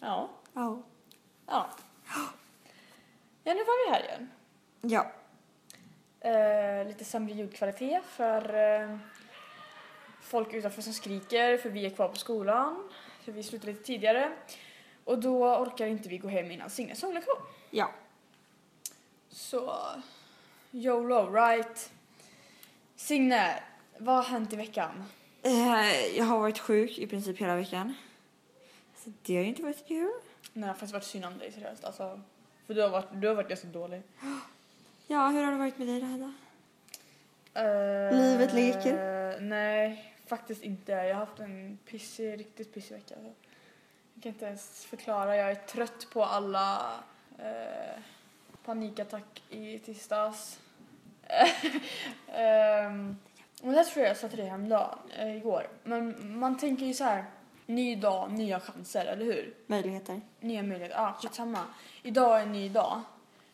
Ja. Ja. Ja. Ja, nu var vi här igen. Ja. Eh, lite sämre ljudkvalitet för eh, folk utanför som skriker för vi är kvar på skolan. För vi slutade lite tidigare. Och då orkar inte vi gå hem innan Signes sånglektion. Ja. Så YOLO, right? Signe, vad har hänt i veckan? Eh, jag har varit sjuk i princip hela veckan. Det har ju inte varit kul. Nej, det har faktiskt varit synd om dig seriöst. Alltså, för du har varit, du har varit ganska dålig. Ja, hur har det varit med dig då, Hedda? Eh, Livet leker? Nej, faktiskt inte. Jag har haft en pissig, riktigt pissig vecka. Alltså. Jag kan inte ens förklara. Jag är trött på alla eh, panikattack i tisdags. um, och det tror jag jag sa till dig häromdagen, eh, igår. Men man tänker ju så här, ny dag, nya chanser, eller hur? Möjligheter. Nya möjligheter, ja skitsamma. Idag är en ny dag.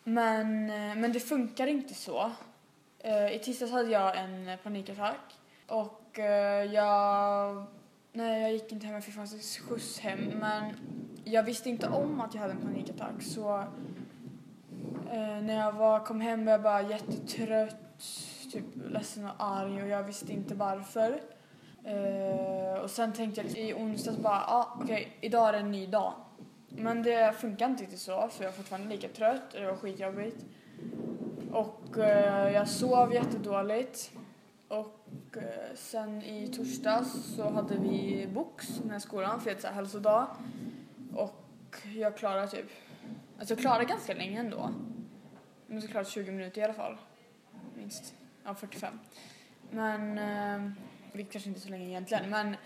Men, eh, men det funkar inte så. Eh, I tisdags hade jag en panikattack och eh, jag... Nej, jag gick inte hem, jag fick faktiskt skjuts hem. Men jag visste inte om att jag hade en panikattack så eh, när jag var, kom hem var jag bara jättetrött, typ ledsen och arg och jag visste inte varför. Eh, och sen tänkte jag i onsdags bara, ja ah, okej, okay, idag är det en ny dag. Men det funkar inte riktigt så, för jag är fortfarande lika trött och det var skitjobbigt. Och eh, jag sov jättedåligt. Och eh, sen i torsdags så hade vi box med skolan för att hälsodag. Och jag klarade typ, alltså jag klarade ganska länge ändå. Jag måste 20 minuter i alla fall. Minst. Ja, 45. Men, eh, vilket kanske inte är så länge egentligen, men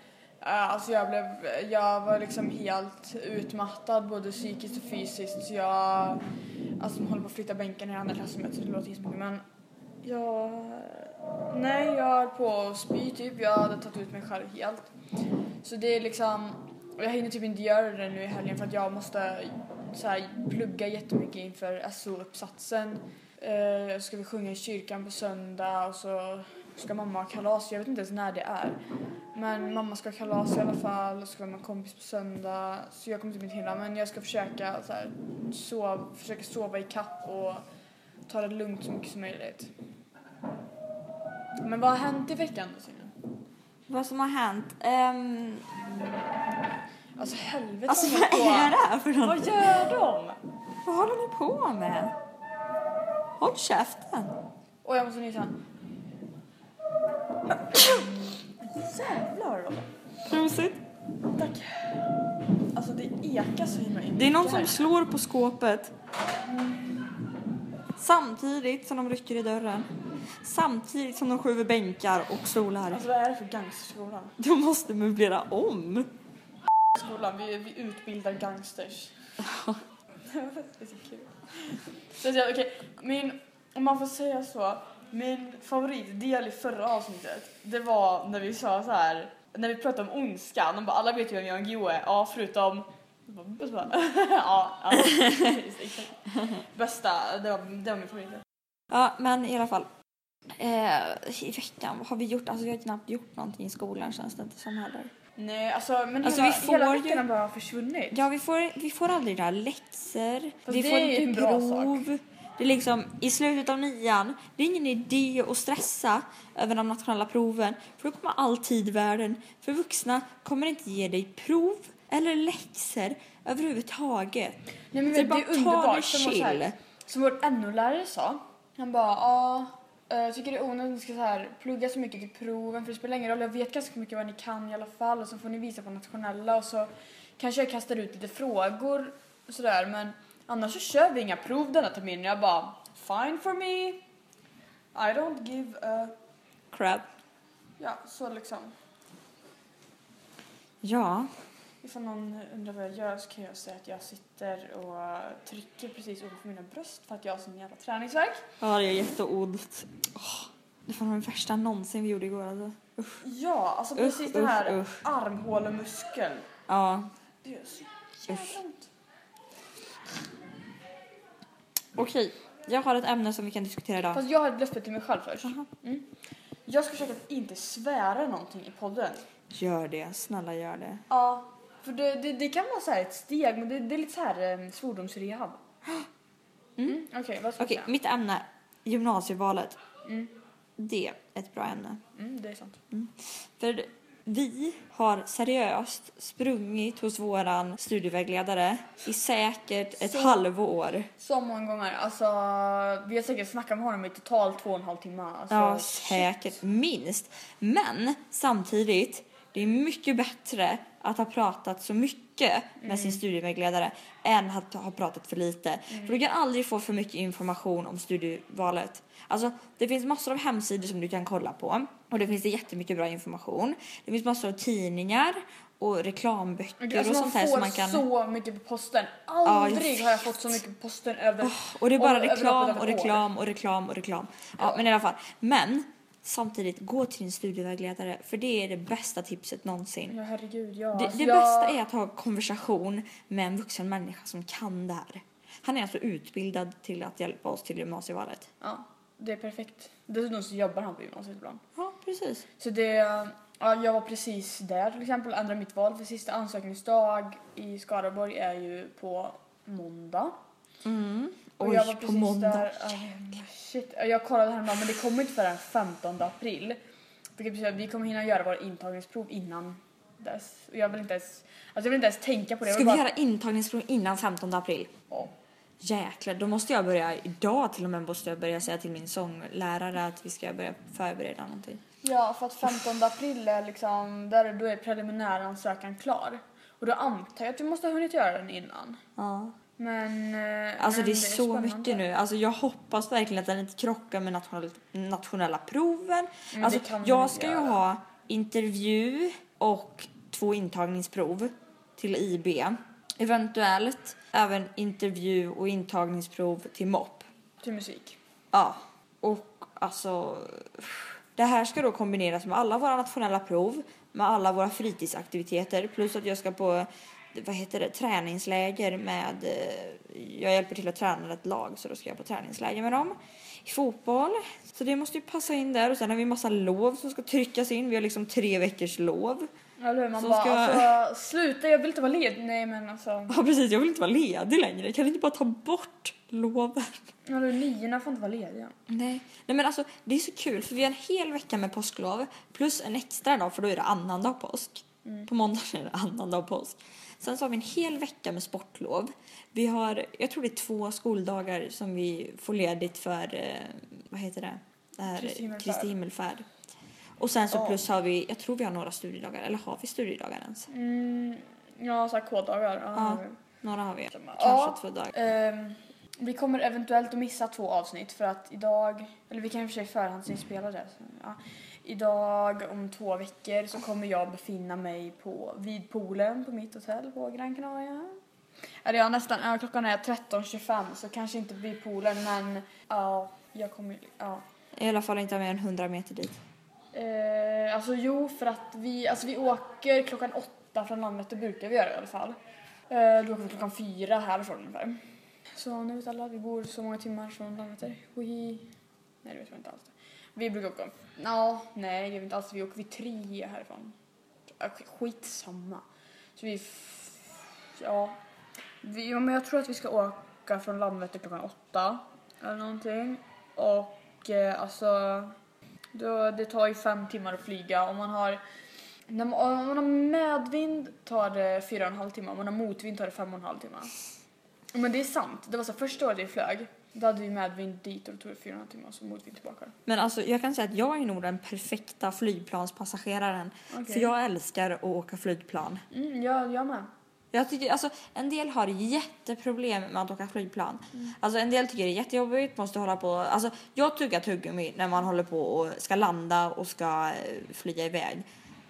Uh, alltså jag, blev, jag var liksom helt utmattad både psykiskt och fysiskt så jag alltså, håller på att flytta bänken i andra klassrummet så det låter inte mycket men jag, nej jag höll på att spy typ, jag hade tagit ut mig själv helt. Så det är liksom, jag hinner typ inte göra det nu i helgen för att jag måste så här, plugga jättemycket inför SO-uppsatsen. Uh, eh, ska vi sjunga i kyrkan på söndag och så ska mamma ha kalas, jag vet inte ens när det är. Men mamma ska ha kalas i alla fall och så ska en kompis på söndag. Så jag kommer typ inte hinna men jag ska försöka så här, sov, försöka sova i kapp och ta det lugnt så mycket som möjligt. Men vad har hänt i veckan då Signe? Vad som har hänt? Um... Alltså helvete Alltså vad är det här för något? Vad gör de? Vad håller ni på med? Håll käften. Och jag måste nysa. Jävlar då. Prosit. Tack. Alltså det ekar så himla Det är någon som slår på skåpet. Samtidigt som de rycker i dörren. Samtidigt som de skjuter bänkar och stolar. Alltså vad är det för gangsterskola? De måste möblera om. Skolan, vi, vi utbildar gangsters. det är så kul. Så jag, okay, min, om man får säga så, min favoritdel i förra avsnittet, det var när vi sa så här, när vi pratade om ondskan, de bara, alla vet ju vem Jan Guillou är, ja förutom ja, ja. Bästa, det var, det var min favorit. Ja, men i alla fall. Eh, I veckan, vad har vi gjort? Alltså vi har knappt gjort någonting i skolan känns det inte som heller. Nej, alltså men Alltså, hela, vi får hela veckan har bara försvunnit. Ja, vi får, vi får aldrig några läxor. Fast vi får inte prov. Det är liksom i slutet av nian, det är ingen idé att stressa över de nationella proven för då kommer all tid i världen. För vuxna kommer inte ge dig prov eller läxor överhuvudtaget. Nej men vet, det är underbart. det Som, chill. här, som vår NO-lärare sa. Han bara, ja, eh, jag tycker det är onödigt att ni ska så här, plugga så mycket till proven för det spelar ingen roll. Jag vet ganska mycket vad ni kan i alla fall och så får ni visa på nationella och så kanske jag kastar ut lite frågor och sådär men annars så kör vi inga prov denna terminen. Jag bara, fine for me. I don't give a... Crap. Ja, så liksom. Ja, Ifall någon undrar vad jag gör så kan jag säga att jag sitter och trycker precis ovanför mina bröst för att jag har sån jävla träningsvärk. ja det gör jätteont. Det var den värsta någonsin vi gjorde igår alltså. Ja, alltså Usch, precis den här usch, usch. armhålemuskeln. Ja, Det gör så jävla ont. Okej. Jag har ett ämne som vi kan diskutera idag. Fast jag har ett löfte till mig själv först. Mm. Jag ska försöka att inte svära någonting i podden. Gör det, snälla gör det. Ja, för det, det, det kan vara så här ett steg, men det, det är lite så här um, svordomsrehab. Mm. Okej, vad ska Okej, jag säga? mitt ämne, gymnasievalet. Mm. Det är ett bra ämne. Mm, det är sant. För vi har seriöst sprungit hos våran studievägledare i säkert ett Så- halvår. Så många gånger. Alltså, vi har säkert snackat med honom i totalt två och en halv timme. Alltså, Ja, shit. säkert. Minst. Men samtidigt, det är mycket bättre att ha pratat så mycket med sin studievägledare än att ha pratat för lite. För du kan aldrig få för mycket information om studievalet. Alltså, det finns massor av hemsidor som du kan kolla på och det finns det jättemycket bra information. Det finns massor av tidningar och reklamböcker Alltså, och sånt här som man kan... så mycket på posten. Aldrig jag har jag fått så mycket på posten över... Och det är bara och- reklam och ett år. reklam och reklam och reklam. Ja, men i alla fall. Men samtidigt, gå till din studievägledare för det är det bästa tipset någonsin. Ja, herregud. Ja. Det, Alltså, det jag- bästa är att ha konversation med en vuxen människa som kan det här. Han är alltså utbildad till att hjälpa oss till gymnasievalet. Ja, det är perfekt. Dessutom så jobbar han på gymnasiet ibland. Ja, precis. Så det... Ja, jag var precis där till exempel, ändrade mitt val för sista ansökningsdag i Skaraborg är ju på måndag. Mm. Och Oj, jag var på precis måndag. Där, ah, shit. Jag kollade häromdagen men det kommer inte förrän 15 april. Vilket betyder att vi kommer hinna göra våra intagningsprov innan dess. Och jag vill inte ens, alltså jag vill inte ens tänka på det. Ska vill vi bara- göra intagningsprov innan 15 april? Ja. Jäklar, då måste jag börja idag till och med måste jag börja säga till min sånglärare att vi ska börja förbereda någonting. Ja, för att 15 april är liksom, där, då är preliminär ansökan klar. Och då antar jag att vi måste ha hunnit göra den innan. Ja. Men... eh, Alltså men det är så spännande. mycket nu. Alltså jag hoppas verkligen att den inte krockar med nationella, nationella proven. Men Alltså jag ska ju göra. ha intervju och två intagningsprov till IB. Eventuellt även intervju och intagningsprov till MOP. Till musik. Ja, och alltså det här ska då kombineras med alla våra nationella prov, med alla våra fritidsaktiviteter plus att jag ska på vad heter det, träningsläger med, eh, jag hjälper till att träna ett lag så då ska jag på träningsläger med dem. I fotboll, så det måste ju passa in där och sen har vi massa lov som ska tryckas in, vi har liksom tre veckors lov. Eller hur? Man bara, ska- alltså, sluta jag vill inte vara ledig. Nej men alltså, Ja precis, jag vill inte vara ledig längre, kan ni inte bara ta bort loven? eller hur? niorna får inte vara lediga. Nej. Nej men alltså det är så kul för vi har en hel vecka med påsklov plus en extra dag för då är det annandag påsk. På måndag är det annandag påsk. Sen så har vi en hel vecka med sportlov. Vi har, jag tror det är två skoldagar som vi får ledigt för, eh, vad heter det? det här, Kristi himmelfärd. Och sen så Ja. plus har vi, jag tror vi har några studiedagar, eller har vi studiedagar ens? Mm, ja, såhär K-dagar. Ja. Ja. Några har vi. Ja. Kanske två dagar. Ehm, vi kommer eventuellt att missa två avsnitt för att idag, eller vi kan i och för sig förhandsinspela det. Så, ja. Idag om två veckor så kommer jag befinna mig på, vid poolen på mitt hotell på Gran Canaria. Eller ja, nästan, ja, klockan är 13.25 så kanske inte vid poolen men ja, jag kommer, ja. I alla fall inte mer än 100 meter dit. Eh, alltså jo, för att vi, alltså vi åker klockan åtta från Landvetter brukar vi göra i alla fall. Eh, då åker vi klockan fyra härifrån ungefär. Så nu vet alla, vi bor så många timmar från Landvetter. Vi... Nej, det vet jag inte alls. Vi brukar åka... Nå, nej, det gör vi inte alls. Vi åker vid tre härifrån. Skitsamma. Så vi... Ja. Vi, ja, men jag tror att vi ska åka från Landvetter klockan åtta eller någonting. Och eh, alltså... Då, det tar ju fem timmar att flyga. Om man har, när man, om man har medvind tar det fyra och en halv timme. Om man har motvind tar det fem och en halv timme. Men det är sant. Det var så första året vi flög. Då hade vi medvind dit och då tog det fyra och så motvind tillbaka. Men alltså jag kan säga att jag är nog den perfekta flygplanspassageraren. Okej. För jag älskar att åka flygplan. Mm, jag, jag med. Jag tycker, alltså, en del har jätteproblem med att åka flygplan. Alltså, en del tycker det är jättejobbigt, måste hålla på. Alltså, jag tuggar tuggummi när man håller på och ska landa och ska eh, flyga iväg.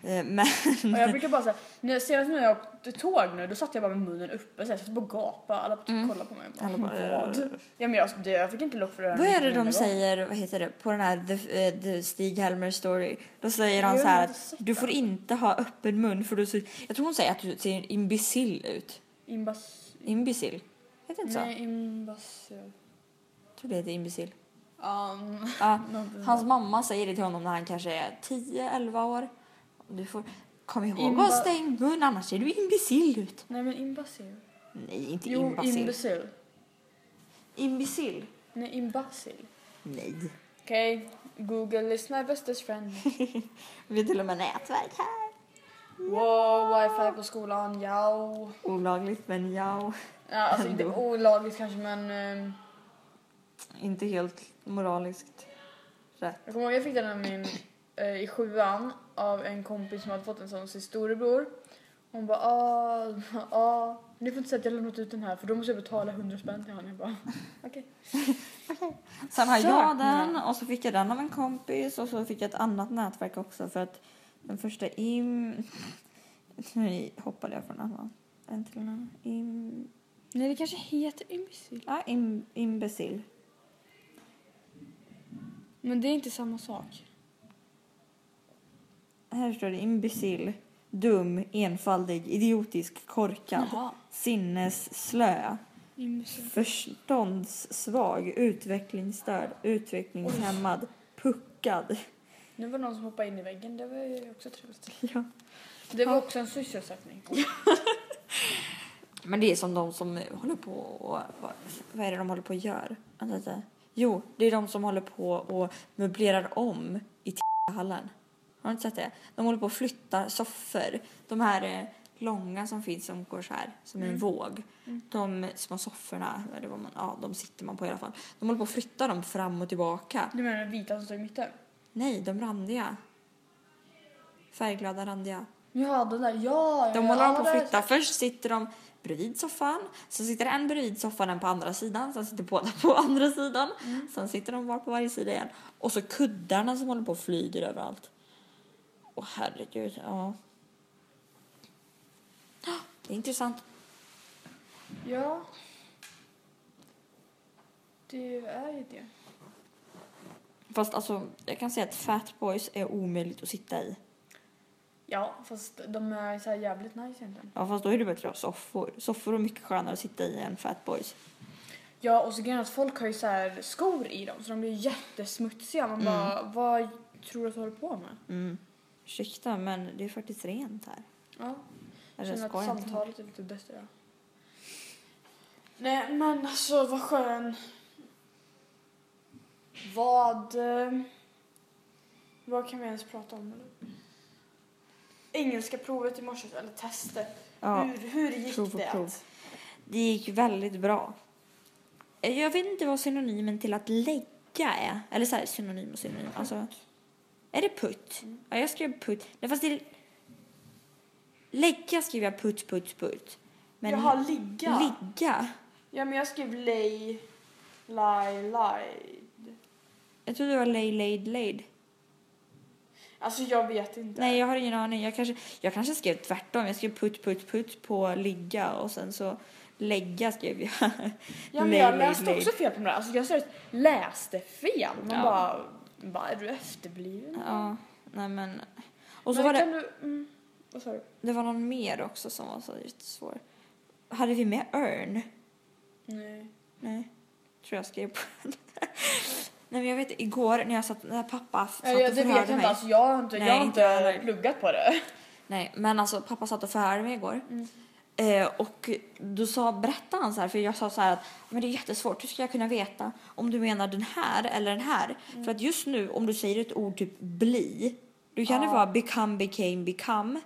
Eh, Men Och jag brukar bara säga, när senast när jag åkte tåg nu, då satt jag bara med munnen uppe så jag satt bara och gapade. Alla mm. kollade på mig. och Alla Bara, bara, vad? Ja men jag, det, jag fick inte lock för det vad är det de gång. säger, vad heter det, på den här The, eh, The Stig Helmer story? Då säger han Jo, så här att du får inte ha öppen mun för du ser, jag tror hon säger att du ser imbecill ut. Imbas... Imbecill? Heter det inte så? Nej, imbas... Jag tror det heter imbecill. Um, någonting. Hans mamma säger det till honom när han kanske är 10-11 år. Du får Kom ihåg Imba- att ha stängd mun annars ser du imbecill ut. Nej men imbecil. Nej, inte Jo, imbecill. imbecil. Imbecill? Nej, imbecil. Nej. Okej, Google is my bestest friend. Vi har till och med nätverk här. Wow, wifi på skolan, ja. Olagligt men ja. ja alltså inte Ändå. olagligt kanske men... ehm, Inte helt moraliskt rätt. Jag kommer ihåg jag fick den av min, eh, i sjuan av en kompis som hade fått en sån sin storebror. Hon bara ah, ah, ni får inte säga att jag lämnat ut den här för då måste jag betala 100 spänn till honom. Jag bara okej. Sen har Så. jag den och så fick jag den av en kompis och så fick jag ett annat nätverk också för att den första im... Nu hoppade jag från annan. En till en. Im... Nej det kanske heter imbecil. Ja, im... imbecill. Men det är inte samma sak. Här står det imbecill, dum, enfaldig, idiotisk, korkad, Jaha. sinnesslö, förståndssvag, utvecklingsstörd, utvecklingshämmad, puckad. Nu var det någon som hoppade in i väggen, det var ju också trevligt. Ja. Det var också en sysselsättning. Men det är som de som håller på och... Vad, vad är det de håller på och gör? Vänta lite. Jo, det är de som håller på och möblerar om i hallen. Har du inte sett det? De håller på att flytta soffor. De här eh, långa som finns som går så här, som en våg. De små sofforna, eller vad man, ja, de sitter man på i alla fall. De håller på att flytta dem fram och tillbaka. Du menar den vita som står i mitten? Nej, de randiga. Färgglada randiga. Ja, den där, ja! De ja, håller ja, på att flytta. Först sitter de bredvid soffan, sen sitter en bredvid soffan, en på andra sidan, sen sitter båda på andra sidan. Sen sitter de var på varje sida igen. Och så kuddarna som håller på och flyger överallt. Åh herregud, ja. Det är intressant. Ja. Det är ju det. Fast alltså, jag kan säga att Fat Boys är omöjligt att sitta i. Ja, fast de är så här jävligt nice egentligen. Ja, fast då är det bättre att ha soffor. Soffor är mycket skönare att sitta i än Fat Boys. Ja, och så grejen att folk har ju så här skor i dem så de blir jättesmutsiga. Man bara, vad tror du att du håller på med? Mm. Ursäkta, men det är faktiskt rent här. Ja. Jag känner att samtalet är lite bättre. Ja. Nej, men alltså vad skön. Vad... eh, Vad kan vi ens prata om? Eller? Engelska provet i morse, eller testet. Ja, hur, hur gick prov det? prov. Det gick väldigt bra. Eh, Jag vet inte vad synonymen till att lägga är. Eller så här, synonym och synonym. Alltså, är det putt? Ja, jag skrev putt. Nej, fast det. Lägga skrev jag putt, putt, putt. Men Jaha, ligga. ligga? Ja, men jag skrev lay, lie, lie. Jag trodde det var lay, laid, laid. Alltså jag vet inte. Nej, jag har ingen aning. Jag kanske, jag kanske skrev tvärtom. Jag skrev putt, putt, putt på ligga och sen så lägga skrev jag. Ja, men Lay, jag lay, läste lay. också fel på det där. Alltså jag seriöst läste fel. Man Ja. bara, bara, är du efterbliven? Ja, nej men. Och så Men var det, du, mm, vad sa du? det var någon mer också som var så jättesvår. Hade vi med Earn? Nej. Nej, tror jag skrev på den. Nej men jag vet igår när jag satt, när pappa satt Ja, och det vet jag förhörde inte. mig. Alltså, jag har inte, Nej, jag har inte inte pluggat på det. Nej, men alltså pappa satt och förhörde mig igår. Mm. Eh, och då sa, berättade han så här, för jag sa så här att men det är jättesvårt, hur ska jag kunna veta om du menar den här eller den här? Mm. För att just nu om du säger ett ord typ bli, då kan det Ja. vara become, became, become.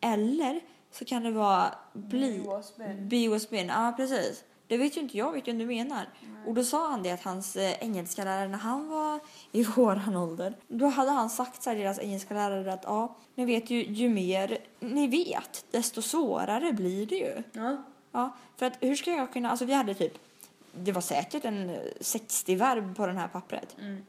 Eller så kan det vara bli, was been. be was been. Ja, precis. Det vet ju inte jag vilken du menar. Och då sa han det att hans eh, engelska lärare när han var i våran ålder, då hade han sagt så här, deras engelska lärare att ja, ni vet ju, ju mer ni vet, desto svårare blir det ju. Ja. Ja, för att hur ska jag kunna, alltså vi hade typ, det var säkert en eh, 60 verb på det här pappret. Mm.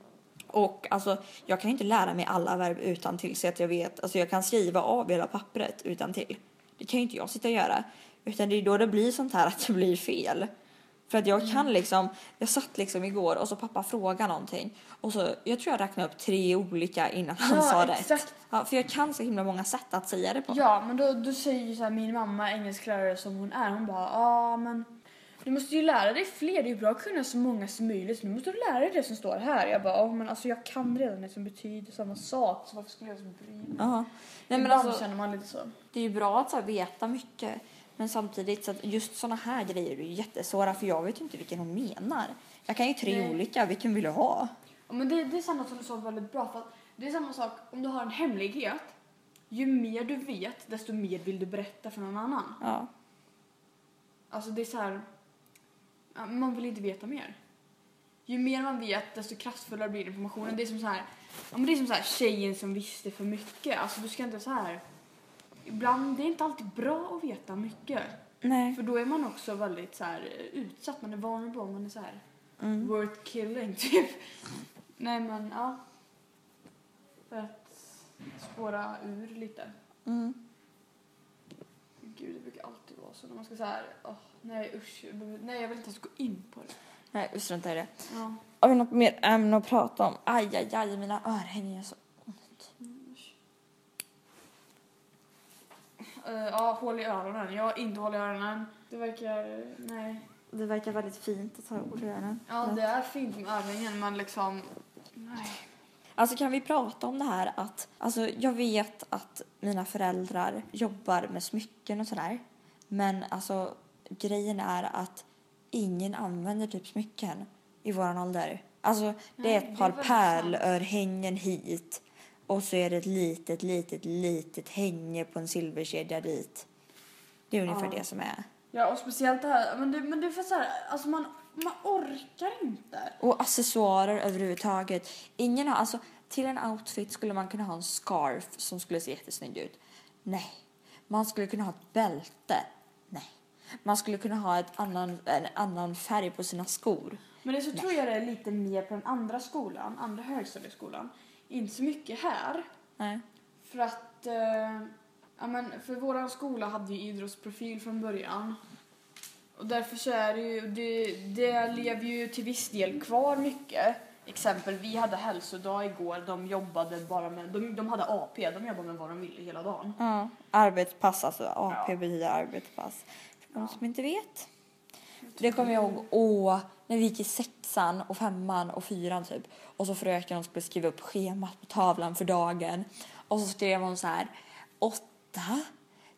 Och alltså, jag kan inte lära mig alla verb utan till så att jag vet, alltså jag kan skriva av hela pappret utan till. Det kan ju inte jag sitta och göra. Utan det är då det blir sånt här att det blir fel. För att jag kan liksom, jag satt liksom igår och så pappa frågade någonting. Och så, jag tror jag räknade upp tre olika innan han Ja, sa exakt. rätt. Ja, för jag kan så himla många sätt att säga det på. Ja, men då, då säger ju så här, min mamma, engelsklärare som hon är, hon bara, ja men du måste ju lära dig fler, det är ju bra att kunna så många som möjligt. Så nu måste du lära dig det som står här. Jag bara, oh, men alltså jag kan redan det som betyder samma sak, så varför skulle jag så bry mig? Ja. Nej, men Ibland alltså, känner man lite så. det är ju bra att så här, veta mycket. Men samtidigt så att just såna här grejer är ju jättesvåra för jag vet ju inte vilken hon menar. Jag kan ju tre Nej. olika, vilken vill du ha? Ja, men det, det är samma som du sa väldigt bra. För att det är samma sak om du har en hemlighet. Ju mer du vet, desto mer vill du berätta för någon annan. Ja. Alltså det är så här. Man vill inte veta mer. Ju mer man vet, desto kraftfullare blir informationen. Det är som så här. Det är som så här tjejen som visste för mycket. Alltså du ska inte så här. Ibland, det är inte alltid bra att veta mycket. Nej. För då är man också väldigt så här utsatt. Man är vulnerable, man är så här Mm. worth killing typ. Nej men ja. För att spåra ur lite. Mm. Gud, det brukar alltid vara så när man ska så här, åh, nej usch, nej jag vill inte ens gå in på det. Nej, vi struntar i det. Ja. Har vi något mer ämne att prata om? Aj, aj, aj, mina örhängen gör så ont. Eh, ja, hål i öronen. Jag har inte hål i öronen. Det verkar, nej. Det verkar väldigt fint att ha ord i öronen. Ja, det är fint med örhängen men liksom, nej. Alltså kan vi prata om det här att, alltså jag vet att mina föräldrar jobbar med smycken och sådär. Men alltså grejen är att ingen använder typ smycken i våran ålder. Alltså det är ett par pärlörhängen hit och så är det ett litet, litet, litet hänge på en silverkedja dit. Det är ungefär Ja. det som är. Ja, och speciellt det här, men det, men det är för så här, alltså man, man orkar inte. Och accessoarer överhuvudtaget. Ingen har, alltså till en outfit skulle man kunna ha en scarf som skulle se jättesnygg ut. Nej. Man skulle kunna ha ett bälte. Nej. Man skulle kunna ha ett annan, en annan färg på sina skor. Men det så tror jag det är lite mer på den andra skolan, andra högstadieskolan. Inte så mycket här. Nej. För att, eh, ja men för våran skola hade ju idrottsprofil från början. Och därför så är det ju, det, det lever ju till viss del kvar mycket. Exempel, vi hade hälsodag igår, de jobbade bara med, de, de hade AP, de jobbade med vad de ville hela dagen. Ja. Arbetspass, alltså AP Ja. betyder arbetspass. För de som inte vet. Det kommer jag ihåg, åh, när vi gick i sexan och femman och fyran typ. Och så fröken skulle skriva upp schemat på tavlan för dagen. Och så skrev hon så här, 8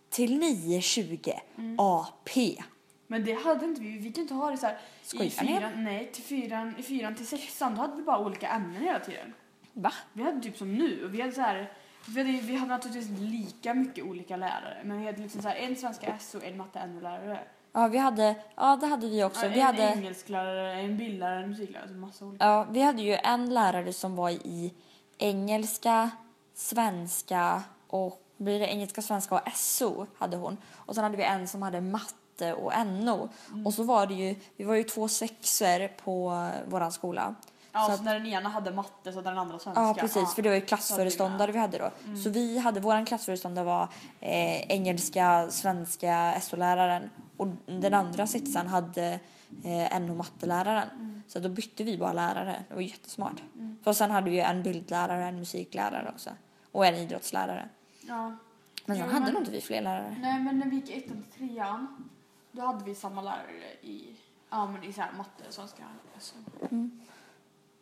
till 9.20 AP. Men det hade inte vi, vi fick inte ha det så här i Skojar ni? fyran, nej, till fyran, i fyran till sexan, då hade vi bara olika ämnen hela tiden. Va? Vi hade typ som nu, och vi hade så här, vi hade, vi hade naturligtvis lika mycket olika lärare, men vi hade liksom så här en svenska SO, en matte NO-lärare. Ja, vi hade, ja det hade vi också. Ja, Vi en hade, engelsklärare, en bildlärare, en musiklärare, alltså massa olika. ja, vi hade ju en lärare som var i engelska, svenska och blir det engelska, svenska och SO hade hon. Och sen hade vi en som hade matte och NO. Och så var det ju, vi var ju två sexor på våran skola. Ja, så att- när den ena hade matte så hade den andra svenska. Ja, precis. För det var ju klassföreståndare vi hade då. Mm. Så vi hade, våran klassföreståndare var eh, engelska, svenska, SO-läraren. Och den andra sexan hade eh, NO matteläraren. Mm. Så då bytte vi bara lärare. Det var jättesmart. För sen hade vi ju en bildlärare, en musiklärare också. Och en idrottslärare. Ja. Men sen Jo, hade nog inte vi fler lärare. Nej, men när vi gick ettan till trean, då hade vi samma lärare i, ja men i så här matte, svenska, SO. Mm.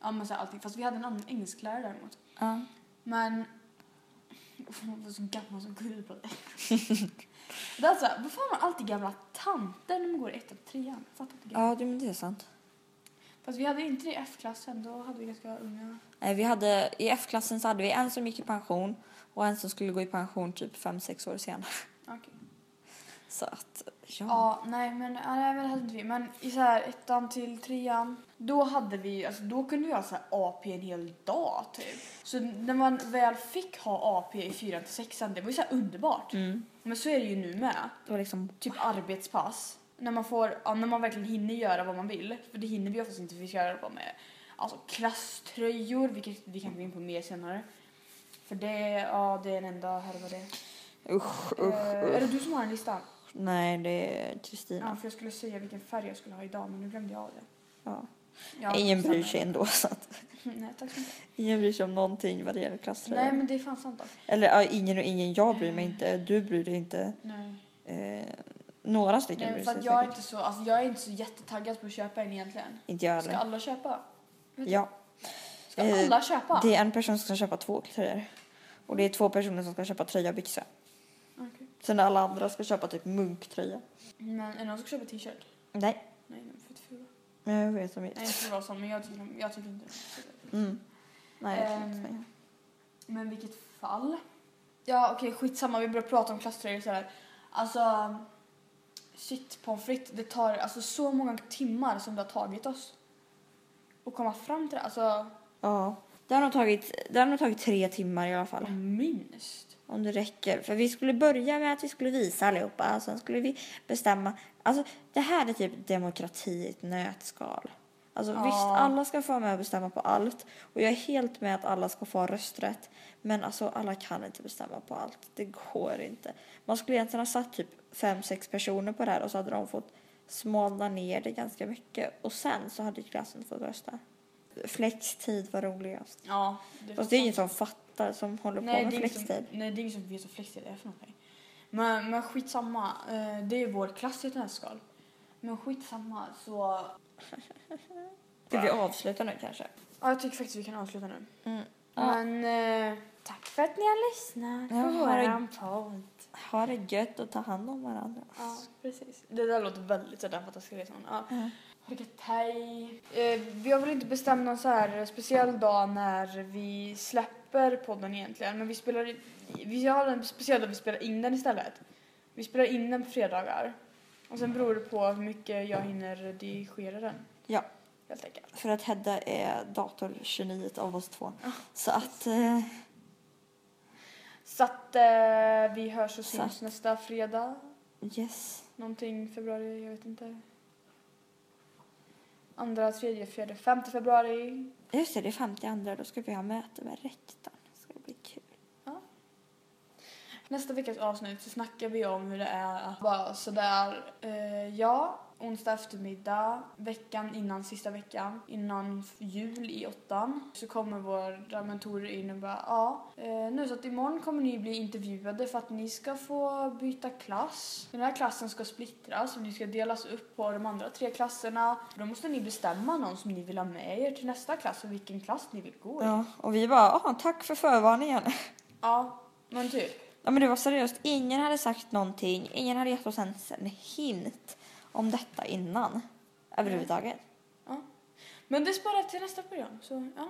Ja men så här allting, fast vi hade en annan engelsklärare däremot. Ja. Men... Man var så gammal som på det. är alltså, varför har man alltid gamla tanter när man går i ettan och trean? Fattar inte. Ja, det, men det är sant. Fast vi hade inte det i F-klassen, då hade vi ganska unga. Nej, vi hade, I F-klassen så hade vi en som gick i pension och en som skulle gå i pension typ fem sex år senare. Okej. Så att, ja. Ja, nej men nej, men det hade inte vi. Men i så här ettan till trean, då hade vi, alltså då kunde vi ha så här AP en hel dag typ. Så när man väl fick ha AP i fyran till sexan, det var ju så här underbart. Mm. Men så är det ju nu med. Det var liksom typ arbetspass. När man, får, ja, när man verkligen hinner göra vad man vill. För det hinner vi oftast inte vi ska göra på med alltså, klasströjor, vilket vi kan gå in på mer senare. För det, ja, det är en enda härva det. Usch, Eh, usch, är det usch. du som har en lista? Nej, det är Ja, Kristina. för jag skulle säga vilken färg jag skulle ha idag men nu glömde jag av det. Ja. Ja, Ingen bryr sig ändå. Så att, Nej, tack så mycket. ingen bryr sig om någonting vad det gäller klasströjor. Nej, men det är fan sant alltså. Eller ja, ingen och ingen. Jag bryr mig inte. Du bryr dig inte. Nej. Eh, några stycken Nej, bryr för sig att jag är säkert. inte så, alltså jag är inte så jättetaggad på att köpa en egentligen. Inte jag Ska heller. alla köpa? Ja. Ska Eh, alla köpa? Det är en person som ska köpa två tröjor. Och det är två personer som ska köpa tröja och byxa. Okej. Sen alla andra ska köpa typ munktröja. Men är det någon som ska köpa t-shirt? Nej, Nej, fett fula. jag vet Nej, vet. inte för att vara sån, men jag tycker, de- jag tycker inte de är Mm. Nej, jag tror inte det. Men vilket fall. Ja, okej, skitsamma. Vi börjar prata om klasströjor så här. Alltså, shit pommes frites. Det tar alltså så många timmar som det har tagit oss att komma fram till det. Alltså, Ja. Det har, nog tagit, det har nog tagit tre timmar i alla fall. minst. Om det räcker. För vi skulle börja med att vi skulle visa allihopa. Sen skulle vi bestämma. Alltså det här är typ demokrati i ett nötskal. Alltså Ja. visst, alla ska få vara med och bestämma på allt. Och jag är helt med att alla ska få rösträtt. Men alltså alla kan inte bestämma på allt. Det går inte. Man skulle egentligen ha satt typ fem, sex personer på det här och så hade de fått smalna ner det ganska mycket. Och sen så hade klassen fått rösta. Flextid var roligast. Ja, det Fast det är ingen som fattar som håller nej, på det med som, flextid. nej, det är ingen som vet vad flextid är för någonting. Men, men skitsamma. Eh, Det är vår klass i ett nötskal. Men skitsamma så... Ska vi avsluta nu kanske? Ja, jag tycker faktiskt vi kan avsluta nu. Mm. Men eh, tack för att ni har lyssnat på Ja, våran podd. Ha det gött och ta hand om varandra. Ja, precis. Det där låter väldigt sådär fantastiskt. Liksom. Ja. Ja. Ha det gött, hej. Eh, vi har väl inte bestämt någon så här speciell dag när vi släpper podden egentligen. Men vi spelar i- vi har en speciell dag vi spelar in den istället. Vi spelar in den på fredagar. Och sen beror det på hur mycket jag hinner redigera den. Ja. Helt enkelt. För att Hedda är dator 29 av oss två. Ja. Så att... Eh, Så att eh, vi hörs och syns nästa fredag. yes. Någonting februari, jag vet inte. Andra, tredje, fjärde, femte februari. Just det, det är 52 Då ska vi ha möte med rektorn. Det ska bli kul. Nästa veckas avsnitt så snackar vi om hur det är att vara sådär, eh, ja, onsdag eftermiddag, veckan innan sista veckan, innan jul i åttan, så kommer våra mentorer in och bara, ja, eh, nu så att imorgon kommer ni bli intervjuade för att ni ska få byta klass. Den här klassen ska splittras och ni ska delas upp på de andra tre klasserna. Då måste ni bestämma någon som ni vill ha med er till nästa klass och vilken klass ni vill gå i. Ja, och vi bara, ah, tack för förvarningen. ja men typ. Ja men det var seriöst, ingen hade sagt någonting, ingen hade gett oss ens en hint om detta innan. Överhuvudtaget. Men det sparar till nästa program, så ja.